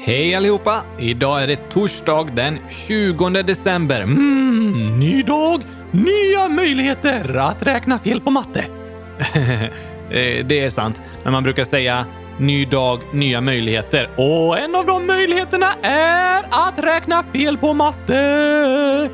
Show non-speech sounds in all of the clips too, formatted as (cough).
Hej allihopa! Idag är det torsdag den 20 december. Mm, ny dag, nya möjligheter att räkna fel på matte. (laughs) Eh, det är sant, men man brukar säga ny dag, nya möjligheter. Och en av de möjligheterna är att räkna fel på matte.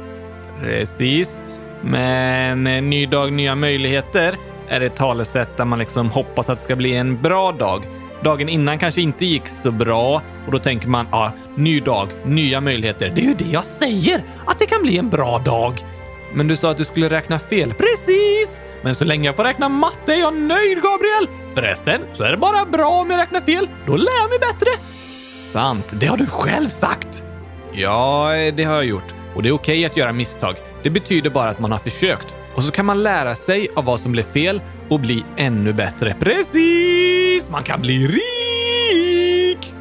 Precis. Men eh, ny dag, nya möjligheter är ett talesätt där man liksom hoppas att det ska bli en bra dag. Dagen innan kanske inte gick så bra och då tänker man, ja, ah, ny dag, nya möjligheter. Det är ju det jag säger, att det kan bli en bra dag. Men du sa att du skulle räkna fel. Precis! Men så länge jag får räkna matte är jag nöjd, Gabriel! Förresten så är det bara bra om jag räknar fel. Då lär jag mig bättre. Sant, det har du själv sagt. Ja, det har jag gjort. Och det är okej okay att göra misstag. Det betyder bara att man har försökt. Och så kan man lära sig av vad som blev fel och bli ännu bättre. Precis! Man kan bli rik!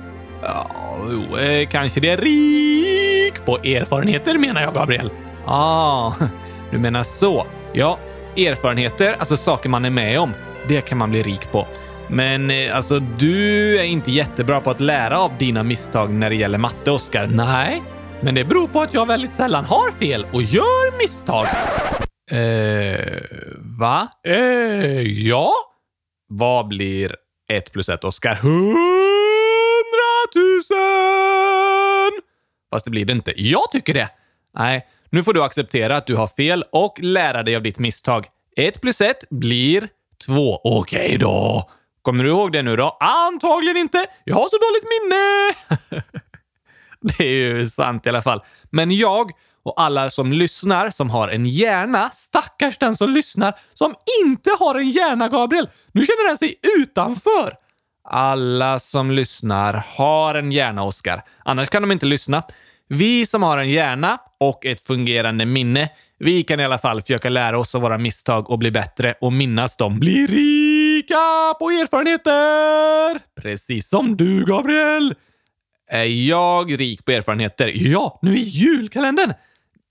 Ja, jo, eh, kanske det är rik på erfarenheter menar jag, Gabriel. Ah, (laughs) du menar så. Ja, erfarenheter, alltså saker man är med om, det kan man bli rik på. Men eh, alltså, du är inte jättebra på att lära av dina misstag när det gäller matte, Oskar. Nej, men det beror på att jag väldigt sällan har fel och gör misstag. Eh, va? Eh, ja? Vad blir ett plus ett, Oskar? Hundratusen! Fast det blir det inte. Jag tycker det. Nej, nu får du acceptera att du har fel och lära dig av ditt misstag. Ett plus ett blir två. Okej okay då. Kommer du ihåg det nu då? Antagligen inte. Jag har så dåligt minne. (laughs) det är ju sant i alla fall. Men jag och alla som lyssnar som har en hjärna, stackars den som lyssnar som inte har en hjärna, Gabriel. Nu känner den sig utanför. Alla som lyssnar har en hjärna, Oskar. Annars kan de inte lyssna. Vi som har en hjärna och ett fungerande minne, vi kan i alla fall försöka lära oss av våra misstag och bli bättre och minnas dem. Bli rika på erfarenheter! Precis som du, Gabriel! Är jag rik på erfarenheter? Ja, nu i julkalendern!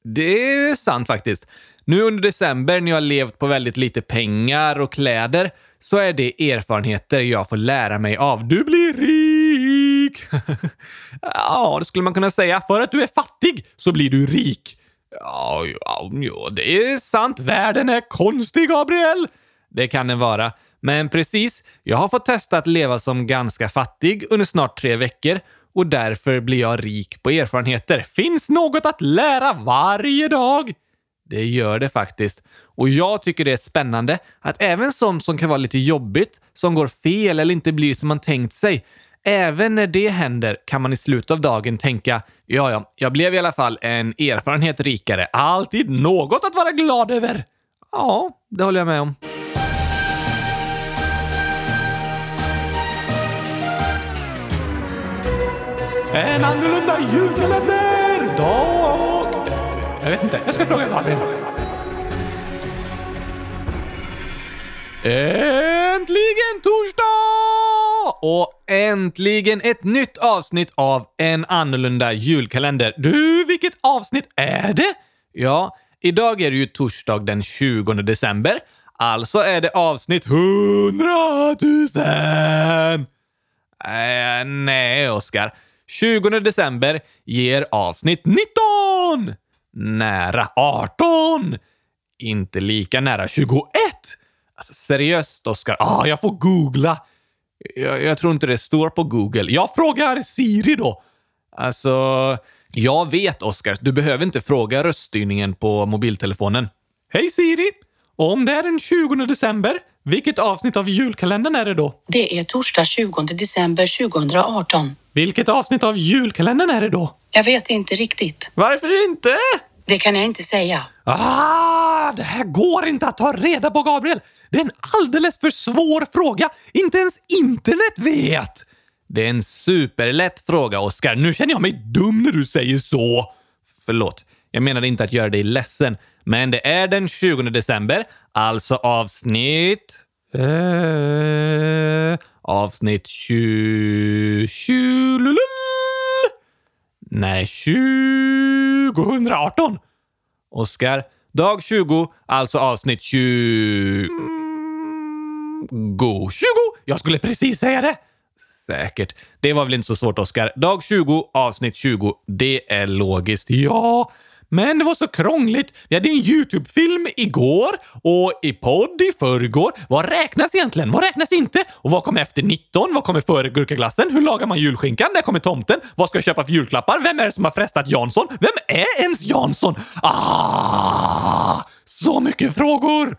Det är sant faktiskt. Nu under december när jag har levt på väldigt lite pengar och kläder så är det erfarenheter jag får lära mig av. Du blir rik! (laughs) ja, det skulle man kunna säga. För att du är fattig så blir du rik. Ja, ja, ja, det är sant. Världen är konstig, Gabriel. Det kan den vara. Men precis, jag har fått testa att leva som ganska fattig under snart tre veckor och därför blir jag rik på erfarenheter. Finns något att lära varje dag? Det gör det faktiskt. Och jag tycker det är spännande att även sånt som kan vara lite jobbigt, som går fel eller inte blir som man tänkt sig, även när det händer kan man i slutet av dagen tänka ja, ja, jag blev i alla fall en erfarenhet rikare. Alltid något att vara glad över. Ja, det håller jag med om. En annorlunda julkalender! Dag... Eh, jag vet inte. Jag ska fråga Malin. Äntligen torsdag! Och äntligen ett nytt avsnitt av En annorlunda julkalender. Du, vilket avsnitt är det? Ja, idag är det ju torsdag den 20 december. Alltså är det avsnitt 100 000! Äh, nej, Oskar. 20 december ger avsnitt 19! Nära 18! Inte lika nära 21! Alltså seriöst, Oskar. Ah, jag får googla. Jag, jag, tror inte det står på Google. Jag frågar Siri då. Alltså, jag vet, Oskar. Du behöver inte fråga röststyrningen på mobiltelefonen. Hej Siri! Om det är den 20 december, vilket avsnitt av julkalendern är det då? Det är torsdag 20 december 2018. Vilket avsnitt av julkalendern är det då? Jag vet inte riktigt. Varför inte? Det kan jag inte säga. Ah, det här går inte att ta reda på, Gabriel. Det är en alldeles för svår fråga. Inte ens internet vet. Det är en superlätt fråga, Oskar. Nu känner jag mig dum när du säger så. Förlåt. Jag menade inte att göra dig ledsen, men det är den 20 december, alltså avsnitt... Eh, avsnitt 20... 20 nej, 2018. Oskar, dag 20, alltså avsnitt 20... 20! Jag skulle precis säga det! Säkert. Det var väl inte så svårt, Oskar. Dag 20, avsnitt 20. Det är logiskt. Ja, men det var så krångligt. Vi hade en YouTube-film igår och i podd i förrgår. Vad räknas egentligen? Vad räknas inte? Och vad kommer efter 19? Vad kommer före gurkaglassen? Hur lagar man julskinkan? När kommer tomten? Vad ska jag köpa för julklappar? Vem är det som har frestat Jansson? Vem är ens Jansson? Ah! Så mycket frågor!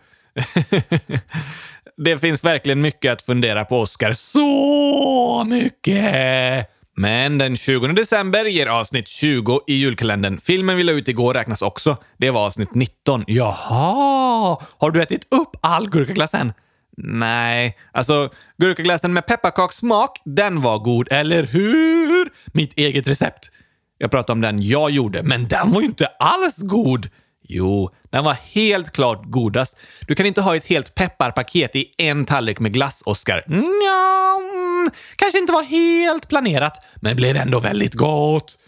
(laughs) det finns verkligen mycket att fundera på, Oscar. Så mycket! Men den 20 december ger avsnitt 20 i julkalendern. Filmen vi la ut igår räknas också. Det var avsnitt 19. Jaha! Har du ätit upp all gurkaglass än? Nej, alltså gurkaglassen med pepparkakssmak, den var god, eller hur? Mitt eget recept. Jag pratar om den jag gjorde, men den var ju inte alls god. Jo, den var helt klart godast. Du kan inte ha ett helt pepparpaket i en tallrik med glass, Oscar. Nja, kanske inte var helt planerat, men blev ändå väldigt gott.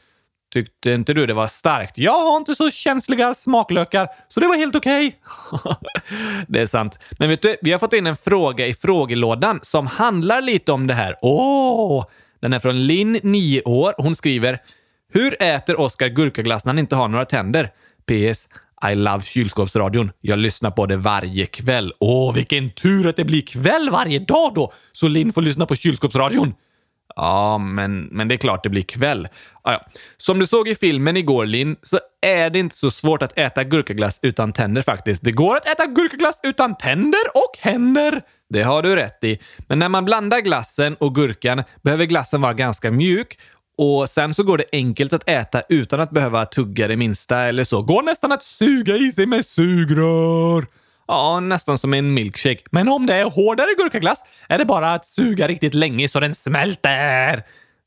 Tyckte inte du det var starkt? Jag har inte så känsliga smaklökar, så det var helt okej. Okay. (laughs) det är sant. Men vet du, vi har fått in en fråga i frågelådan som handlar lite om det här. Åh! Oh, den är från Linn, 9 år. Hon skriver “Hur äter Oskar gurkaglass när han inte har några tänder?” PS. I love kylskåpsradion. Jag lyssnar på det varje kväll. Åh, vilken tur att det blir kväll varje dag då, så Linn får lyssna på kylskåpsradion. Ja, men, men det är klart det blir kväll. Ah, ja. Som du såg i filmen igår, Linn, så är det inte så svårt att äta gurkaglass utan tänder faktiskt. Det går att äta gurkaglass utan tänder och händer. Det har du rätt i. Men när man blandar glassen och gurkan behöver glassen vara ganska mjuk och sen så går det enkelt att äta utan att behöva tugga det minsta eller så. Går nästan att suga i sig med sugrör. Ja, nästan som en milkshake. Men om det är hårdare gurkaglass är det bara att suga riktigt länge så den smälter.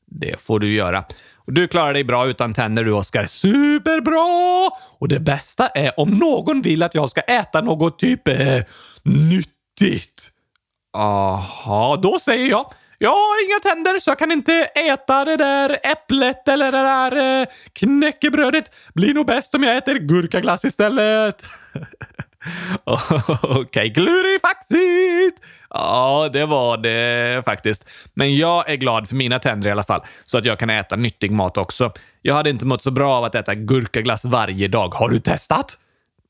Det får du göra. Och du klarar dig bra utan tänder du, Oskar. Superbra! Och det bästa är om någon vill att jag ska äta något typ eh, nyttigt. Aha, då säger jag jag har inga tänder så jag kan inte äta det där äpplet eller det där eh, knäckebrödet. Blir nog bäst om jag äter gurkaglass istället. (laughs) Okej, okay, klurifaxigt! Ja, det var det faktiskt. Men jag är glad för mina tänder i alla fall, så att jag kan äta nyttig mat också. Jag hade inte mått så bra av att äta gurkaglass varje dag. Har du testat?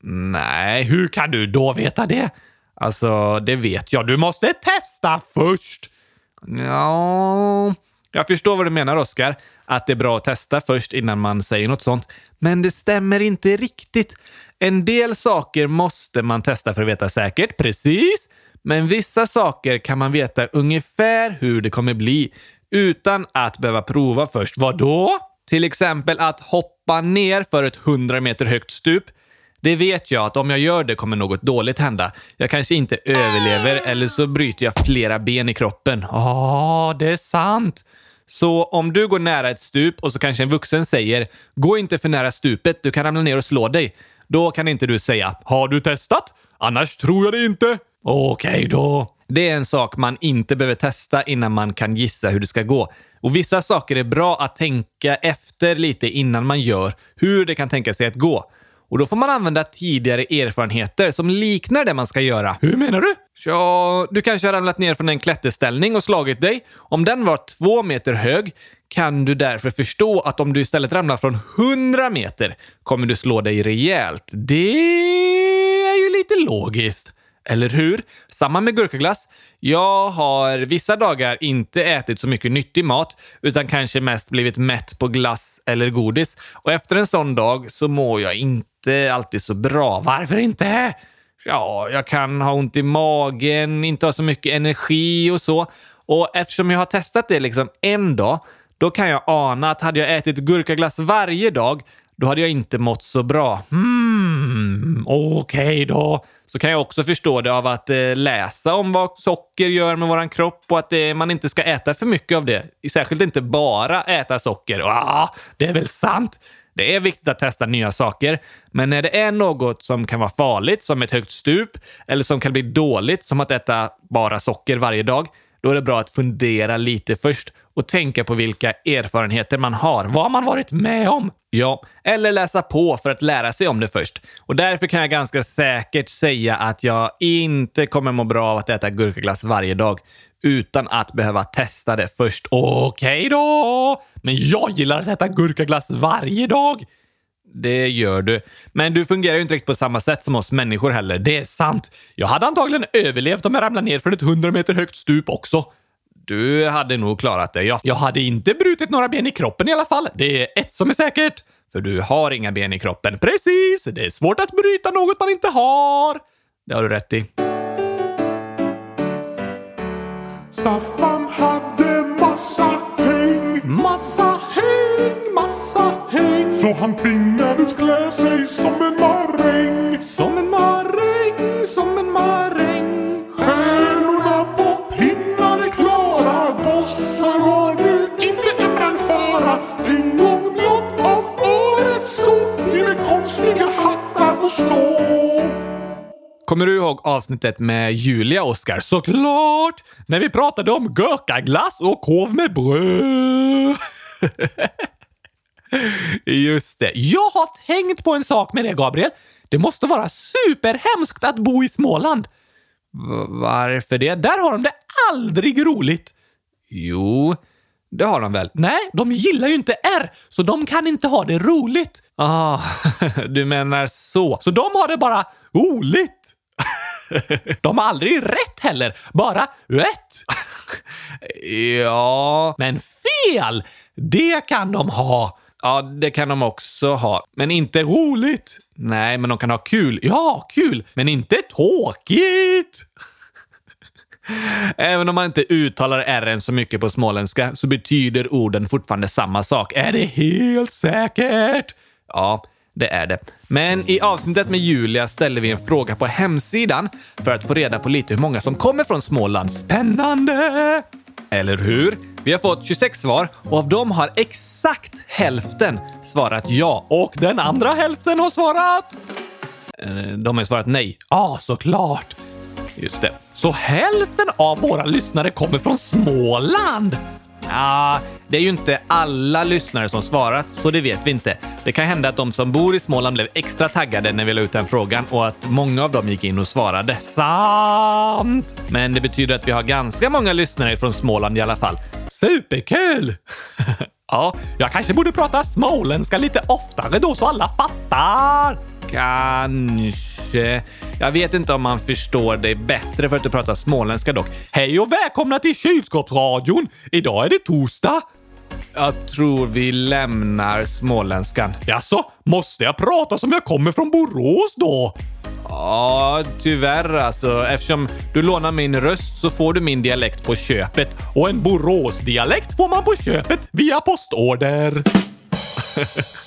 Nej, hur kan du då veta det? Alltså, det vet jag. Du måste testa först! Ja, jag förstår vad du menar Oskar. Att det är bra att testa först innan man säger något sånt. Men det stämmer inte riktigt. En del saker måste man testa för att veta säkert, precis. Men vissa saker kan man veta ungefär hur det kommer bli utan att behöva prova först. Vad då? Till exempel att hoppa ner för ett 100 meter högt stup det vet jag att om jag gör det kommer något dåligt hända. Jag kanske inte överlever eller så bryter jag flera ben i kroppen. Ja, oh, det är sant. Så om du går nära ett stup och så kanske en vuxen säger “Gå inte för nära stupet, du kan ramla ner och slå dig”. Då kan inte du säga “Har du testat? Annars tror jag det inte”. Okej okay då. Det är en sak man inte behöver testa innan man kan gissa hur det ska gå. Och vissa saker är bra att tänka efter lite innan man gör hur det kan tänka sig att gå. Och då får man använda tidigare erfarenheter som liknar det man ska göra. Hur menar du? Ja, du kanske har ramlat ner från en klätterställning och slagit dig. Om den var två meter hög kan du därför förstå att om du istället ramlar från 100 meter kommer du slå dig rejält. Det är ju lite logiskt. Eller hur? Samma med gurkaglass. Jag har vissa dagar inte ätit så mycket nyttig mat utan kanske mest blivit mätt på glass eller godis. Och efter en sån dag så mår jag inte alltid så bra. Varför inte? Ja, jag kan ha ont i magen, inte ha så mycket energi och så. Och eftersom jag har testat det liksom en dag, då kan jag ana att hade jag ätit gurkaglass varje dag, då hade jag inte mått så bra. Hmm, okej okay då så kan jag också förstå det av att eh, läsa om vad socker gör med våran kropp och att eh, man inte ska äta för mycket av det. Särskilt inte bara äta socker. Ah, det är väl sant? Det är viktigt att testa nya saker, men när det är något som kan vara farligt, som ett högt stup, eller som kan bli dåligt, som att äta bara socker varje dag, då är det bra att fundera lite först och tänka på vilka erfarenheter man har. Vad har man varit med om? Ja, eller läsa på för att lära sig om det först. Och därför kan jag ganska säkert säga att jag inte kommer må bra av att äta gurkaglass varje dag. utan att behöva testa det först. Okej då! Men jag gillar att äta gurkaglass varje dag. Det gör du. Men du fungerar ju inte riktigt på samma sätt som oss människor heller. Det är sant. Jag hade antagligen överlevt om jag ramlade ner från ett 100 meter högt stup också. Du hade nog klarat det, Jag, Jag hade inte brutit några ben i kroppen i alla fall. Det är ett som är säkert. För du har inga ben i kroppen. Precis! Det är svårt att bryta något man inte har. Det har du rätt i. Staffan hade massa pengar Massa häng, massa häng. Så han tvingades klä sig som en maräng. Som en maräng, som en maräng. Stjärnorna på pinnar är klara. Gossar har nu inte en brandfara En gång blott om året så ville konstiga hattar få stå Kommer du ihåg avsnittet med Julia, Oskar? Såklart! När vi pratade om gurkaglass och korv med bröd. (laughs) Just det. Jag har tänkt på en sak med det, Gabriel. Det måste vara superhemskt att bo i Småland. Varför det? Där har de det aldrig roligt. Jo, det har de väl? Nej, de gillar ju inte R, så de kan inte ha det roligt. Ah, (laughs) du menar så. Så de har det bara roligt. (laughs) De har aldrig rätt heller, bara rätt. (laughs) ja, men fel! Det kan de ha. Ja, det kan de också ha. Men inte roligt. Nej, men de kan ha kul. Ja, kul! Men inte tråkigt! (laughs) Även om man inte uttalar r så mycket på småländska så betyder orden fortfarande samma sak. Är det helt säkert? Ja, det är det. Men i avsnittet med Julia ställde vi en fråga på hemsidan för att få reda på lite hur många som kommer från Småland. Spännande! Eller hur? Vi har fått 26 svar och av dem har exakt hälften svarat ja och den andra hälften har svarat... Eh, de har ju svarat nej. Ja, såklart. Just det. Så hälften av våra lyssnare kommer från Småland? Ja, det är ju inte alla lyssnare som svarat, så det vet vi inte. Det kan hända att de som bor i Småland blev extra taggade när vi la ut den frågan och att många av dem gick in och svarade. Sant! Men det betyder att vi har ganska många lyssnare från Småland i alla fall. Superkul! (laughs) ja, jag kanske borde prata småländska lite oftare då så alla fattar. Kanske. Jag vet inte om man förstår dig bättre för att du pratar småländska dock. Hej och välkomna till Kylskåpsradion! Idag är det torsdag. Jag tror vi lämnar småländskan. Jaså, måste jag prata som jag kommer från Borås då? Ja, tyvärr alltså. Eftersom du lånar min röst så får du min dialekt på köpet. Och en Boråsdialekt får man på köpet via postorder. (laughs)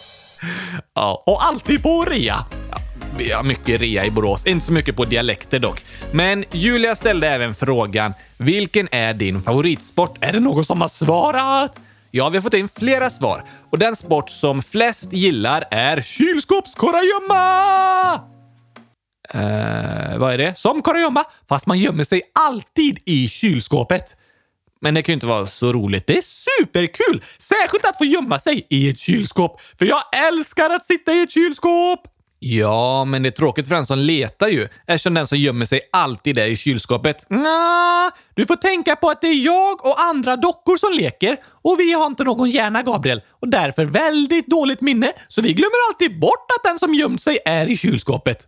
(laughs) ja, och alltid på rea. Ja, vi har mycket rea i Borås, inte så mycket på dialekter dock. Men Julia ställde även frågan, vilken är din favoritsport? Är det någon som har svarat? Ja, vi har fått in flera svar och den sport som flest gillar är kylskåpskurragömma! Eh, vad är det? Som kurragömma, fast man gömmer sig alltid i kylskåpet. Men det kan ju inte vara så roligt. Det är superkul! Särskilt att få gömma sig i ett kylskåp, för jag älskar att sitta i ett kylskåp! Ja, men det är tråkigt för den som letar ju, eftersom den som gömmer sig alltid är i kylskåpet. Nja, du får tänka på att det är jag och andra dockor som leker och vi har inte någon hjärna, Gabriel, och därför väldigt dåligt minne, så vi glömmer alltid bort att den som gömt sig är i kylskåpet.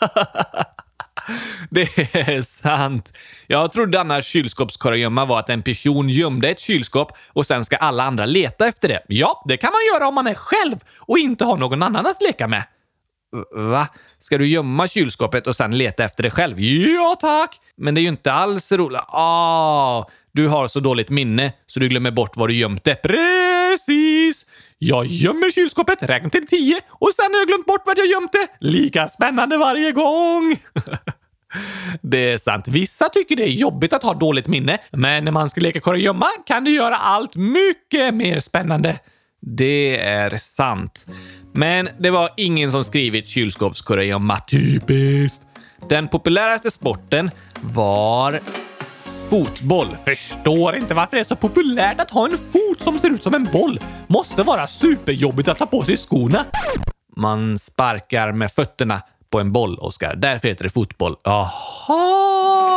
(laughs) (laughs) Det är sant. Jag trodde annars kylskåpskurragömma var att en person gömde ett kylskåp och sen ska alla andra leta efter det. Ja, det kan man göra om man är själv och inte har någon annan att leka med. Va? Ska du gömma kylskåpet och sen leta efter det själv? Ja, tack! Men det är ju inte alls roligt. Ah, du har så dåligt minne så du glömmer bort var du gömt det. Precis! Jag gömmer kylskåpet, räknar till tio och sen har jag glömt bort var jag gömt det. Lika spännande varje gång! (laughs) (laughs) Det är sant. Vissa tycker det är jobbigt att ha dåligt minne, men när man ska leka kurragömma kan det göra allt mycket mer spännande. Det är sant. Men det var ingen som skrivit kylskåpskurragömma. Typiskt! Den populäraste sporten var fotboll. Förstår inte varför det är så populärt att ha en fot som ser ut som en boll. Måste vara superjobbigt att ta på sig skorna. Man sparkar med fötterna på en boll, Oskar. Därför heter det fotboll. Jaha!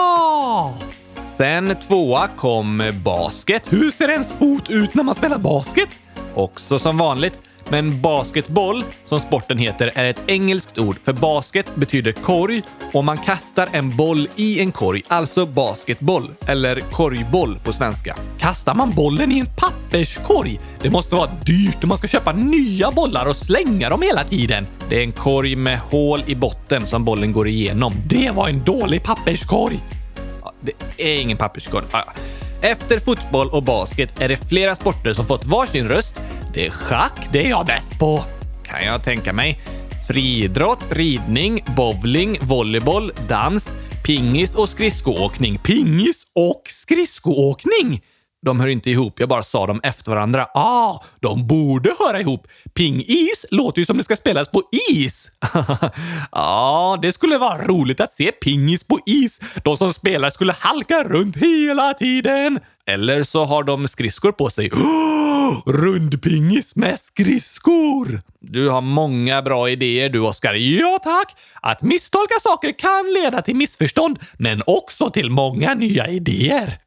Sen tvåa kom basket. Hur ser ens fot ut när man spelar basket? Också som vanligt. Men basketboll, som sporten heter, är ett engelskt ord för basket betyder korg och man kastar en boll i en korg, alltså basketboll, eller korgboll på svenska. Kastar man bollen i en papperskorg? Det måste vara dyrt om man ska köpa nya bollar och slänga dem hela tiden. Det är en korg med hål i botten som bollen går igenom. Det var en dålig papperskorg! Ja, det är ingen papperskorg. Ja. Efter fotboll och basket är det flera sporter som fått varsin röst. Det är schack, det är jag bäst på. Kan jag tänka mig. Friidrott, ridning, bowling, volleyboll, dans, pingis och skridskoåkning. Pingis och skridskoåkning! De hör inte ihop, jag bara sa dem efter varandra. Ah, de borde höra ihop. Pingis låter ju som det ska spelas på is. (laughs) Ja, det skulle vara roligt att se pingis på is. De som spelar skulle halka runt hela tiden. Eller så har de skridskor på sig. Oh, (gasps) rundpingis med skridskor! Du har många bra idéer du, Oskar. Ja, tack! Att misstolka saker kan leda till missförstånd, men också till många nya idéer.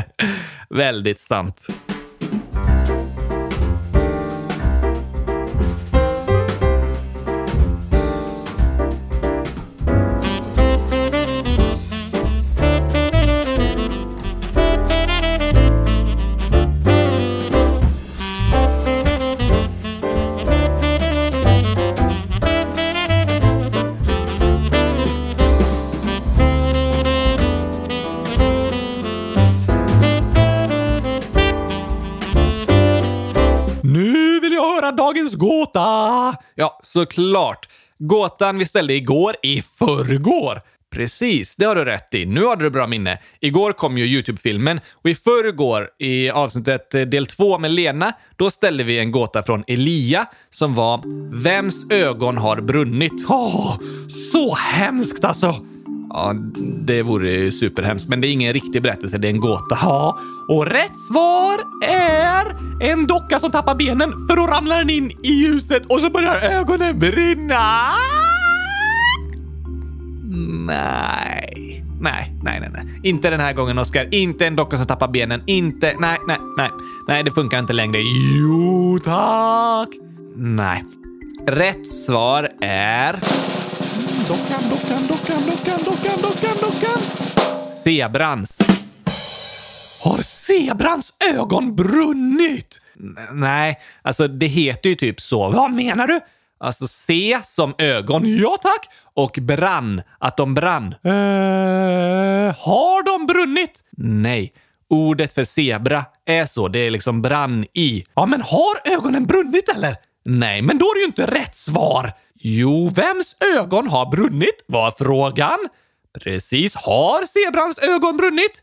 (laughs) Väldigt sant. Gåta! Ja, såklart. Gåtan vi ställde igår i förrgår. Precis, det har du rätt i. Nu har du bra minne. Igår kom ju YouTube-filmen och i förrgår, i avsnittet eh, del två med Lena, då ställde vi en gåta från Elia som var Vems ögon har brunnit? Åh, så hemskt alltså! Ja, det vore superhemskt, men det är ingen riktig berättelse, det är en gåta. Ja, och rätt svar är en docka som tappar benen för då ramlar den in i ljuset och så börjar ögonen brinna. Nej. Nej, nej, nej, nej. Inte den här gången, Oskar. Inte en docka som tappar benen. Inte... Nej, nej, nej. Nej, det funkar inte längre. Jo, tack! Nej. Rätt svar är... Dockan, dockan, dockan, dockan, dockan, dockan, dockan. Zebrans. Har zebrans ögon brunnit? N- Nej, alltså det heter ju typ så. Vad menar du? Alltså se som ögon, ja tack. Och brann, att de brann. Eh, har de brunnit? Nej. Ordet för zebra är så. Det är liksom brann i. Ja, men har ögonen brunnit eller? Nej, men då är det ju inte rätt svar. Jo, vems ögon har brunnit? var frågan. Precis. Har zebrans ögon brunnit?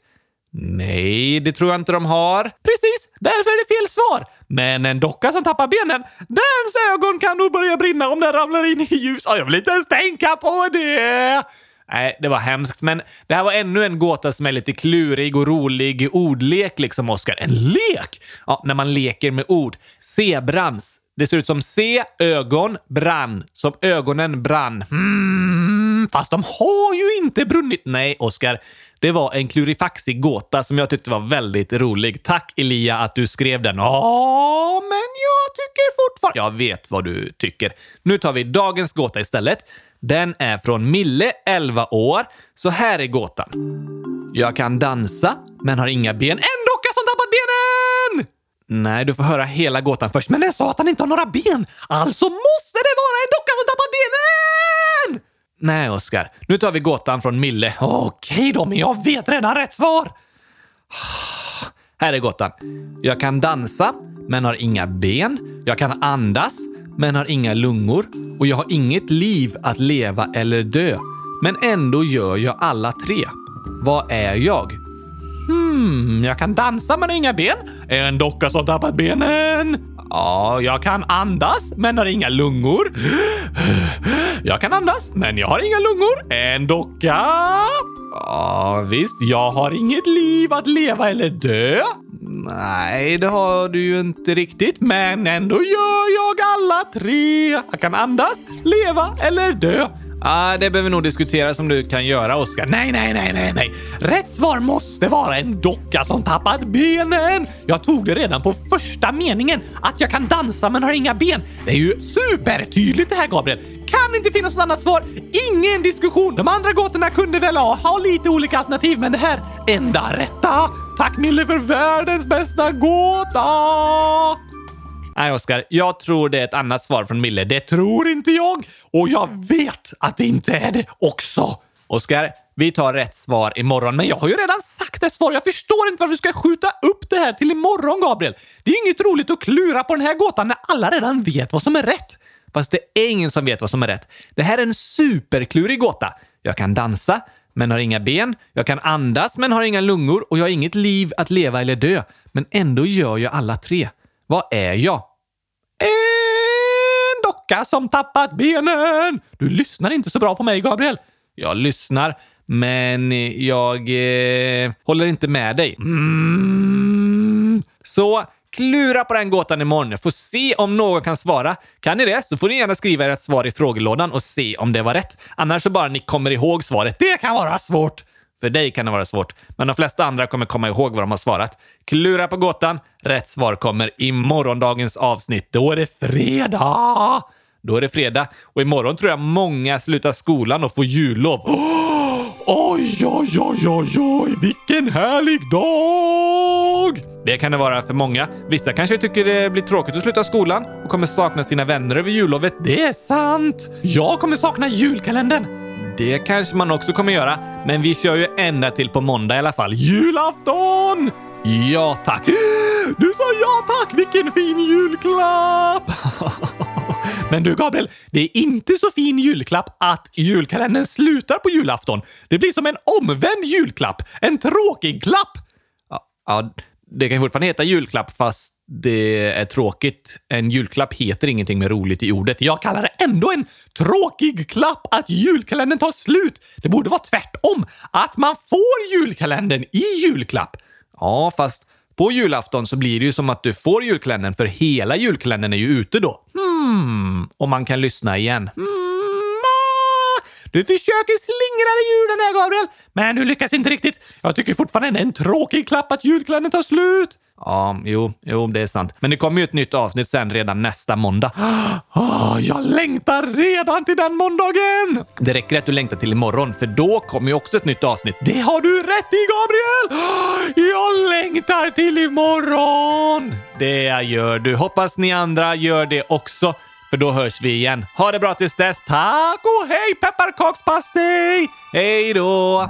Nej, det tror jag inte de har. Precis, därför är det fel svar. Men en docka som tappar benen, dens ögon kan nog börja brinna om den ramlar in i ljus. Och jag vill inte ens tänka på det! Nej, det var hemskt, men det här var ännu en gåta som är lite klurig och rolig. Ordlek liksom, Oskar. En lek! Ja, när man leker med ord. Zebrans. Det ser ut som C. ögon, brann. Som ögonen brann. Mm, fast de har ju inte brunnit. Nej, Oskar. Det var en klurifaxig gåta som jag tyckte var väldigt rolig. Tack Elia att du skrev den. Ja, men jag tycker fortfarande... Jag vet vad du tycker. Nu tar vi dagens gåta istället. Den är från Mille, 11 år. Så här är gåtan. Jag kan dansa, men har inga ben. ändå docka som tappat benen! Nej, du får höra hela gåtan först. Men den sa att han inte har några ben. Alltså måste det vara en docka som tappat benen! Nej, Oskar. Nu tar vi gåtan från Mille. Okej då, men jag vet redan rätt svar. Här är gåtan. Jag kan dansa, men har inga ben. Jag kan andas, men har inga lungor. Och jag har inget liv att leva eller dö. Men ändå gör jag alla tre. Vad är jag? Hmm, jag kan dansa men har inga ben. En docka som tappat benen. Ja, jag kan andas men har inga lungor. Jag kan andas men jag har inga lungor. En docka. Ja, visst, jag har inget liv att leva eller dö. Nej, det har du ju inte riktigt, men ändå gör jag alla tre. Jag kan andas, leva eller dö. Ah, det behöver nog diskuteras om du kan göra, Oskar. Nej, nej, nej, nej, nej. Rätt svar måste vara en docka som tappat benen. Jag tog det redan på första meningen. Att jag kan dansa men har inga ben. Det är ju supertydligt det här, Gabriel. Kan inte finnas något annat svar. Ingen diskussion. De andra gåtorna kunde väl ha, ha lite olika alternativ, men det här enda rätta. Tack Mille för världens bästa gåta! Nej, Oskar. Jag tror det är ett annat svar från Mille. Det tror inte jag. Och jag vet att det inte är det också. Oskar, vi tar rätt svar imorgon. Men jag har ju redan sagt ett svar. Jag förstår inte varför du ska skjuta upp det här till imorgon, Gabriel. Det är inget roligt att klura på den här gåtan när alla redan vet vad som är rätt. Fast det är ingen som vet vad som är rätt. Det här är en superklurig gåta. Jag kan dansa, men har inga ben. Jag kan andas, men har inga lungor. Och jag har inget liv att leva eller dö. Men ändå gör jag alla tre. Vad är jag? Docka som tappat benen! Du lyssnar inte så bra på mig, Gabriel. Jag lyssnar, men jag eh, håller inte med dig. Mm. Så klura på den gåtan imorgon. Får se om någon kan svara. Kan ni det så får ni gärna skriva ert svar i frågelådan och se om det var rätt. Annars så bara ni kommer ihåg svaret. Det kan vara svårt. För dig kan det vara svårt, men de flesta andra kommer komma ihåg vad de har svarat. Klura på gåtan. Rätt svar kommer i morgondagens avsnitt. Då är det fredag! Då är det fredag och imorgon tror jag många slutar skolan och får jullov. Oh, (gasps) oj, oj, oj, oj, oj, vilken härlig dag! Det kan det vara för många. Vissa kanske tycker det blir tråkigt att sluta skolan och kommer sakna sina vänner över jullovet. Det är sant! Jag kommer sakna julkalendern. Det kanske man också kommer göra, men vi kör ju ända till på måndag i alla fall. Julafton! Ja tack! (gasps) Du sa ja tack! Vilken fin julklapp! (laughs) Men du Gabriel, det är inte så fin julklapp att julkalendern slutar på julafton. Det blir som en omvänd julklapp. En tråkig klapp! Ja, ja det kan fortfarande heta julklapp fast det är tråkigt. En julklapp heter ingenting med roligt i ordet. Jag kallar det ändå en tråkig klapp att julkalendern tar slut. Det borde vara tvärtom. Att man får julkalendern i julklapp. Ja, fast på julafton så blir det ju som att du får julkalendern för hela julkalendern är ju ute då. Hmm, och man kan lyssna igen. Hmm, ah. du försöker slingra dig ur den här, Gabriel, men du lyckas inte riktigt. Jag tycker fortfarande det är en tråkig klapp att julkalendern tar slut. Ja, jo, jo, det är sant. Men det kommer ju ett nytt avsnitt sen redan nästa måndag. Oh, (gasps) jag längtar redan till den måndagen! Det räcker att du längtar till imorgon, för då kommer ju också ett nytt avsnitt. Det har du rätt i, Gabriel! (gasps) Jag längtar till imorgon! Det gör du. Hoppas ni andra gör det också, för då hörs vi igen. Ha det bra tills dess. Tack och hej pepparkakspastej! Hej då!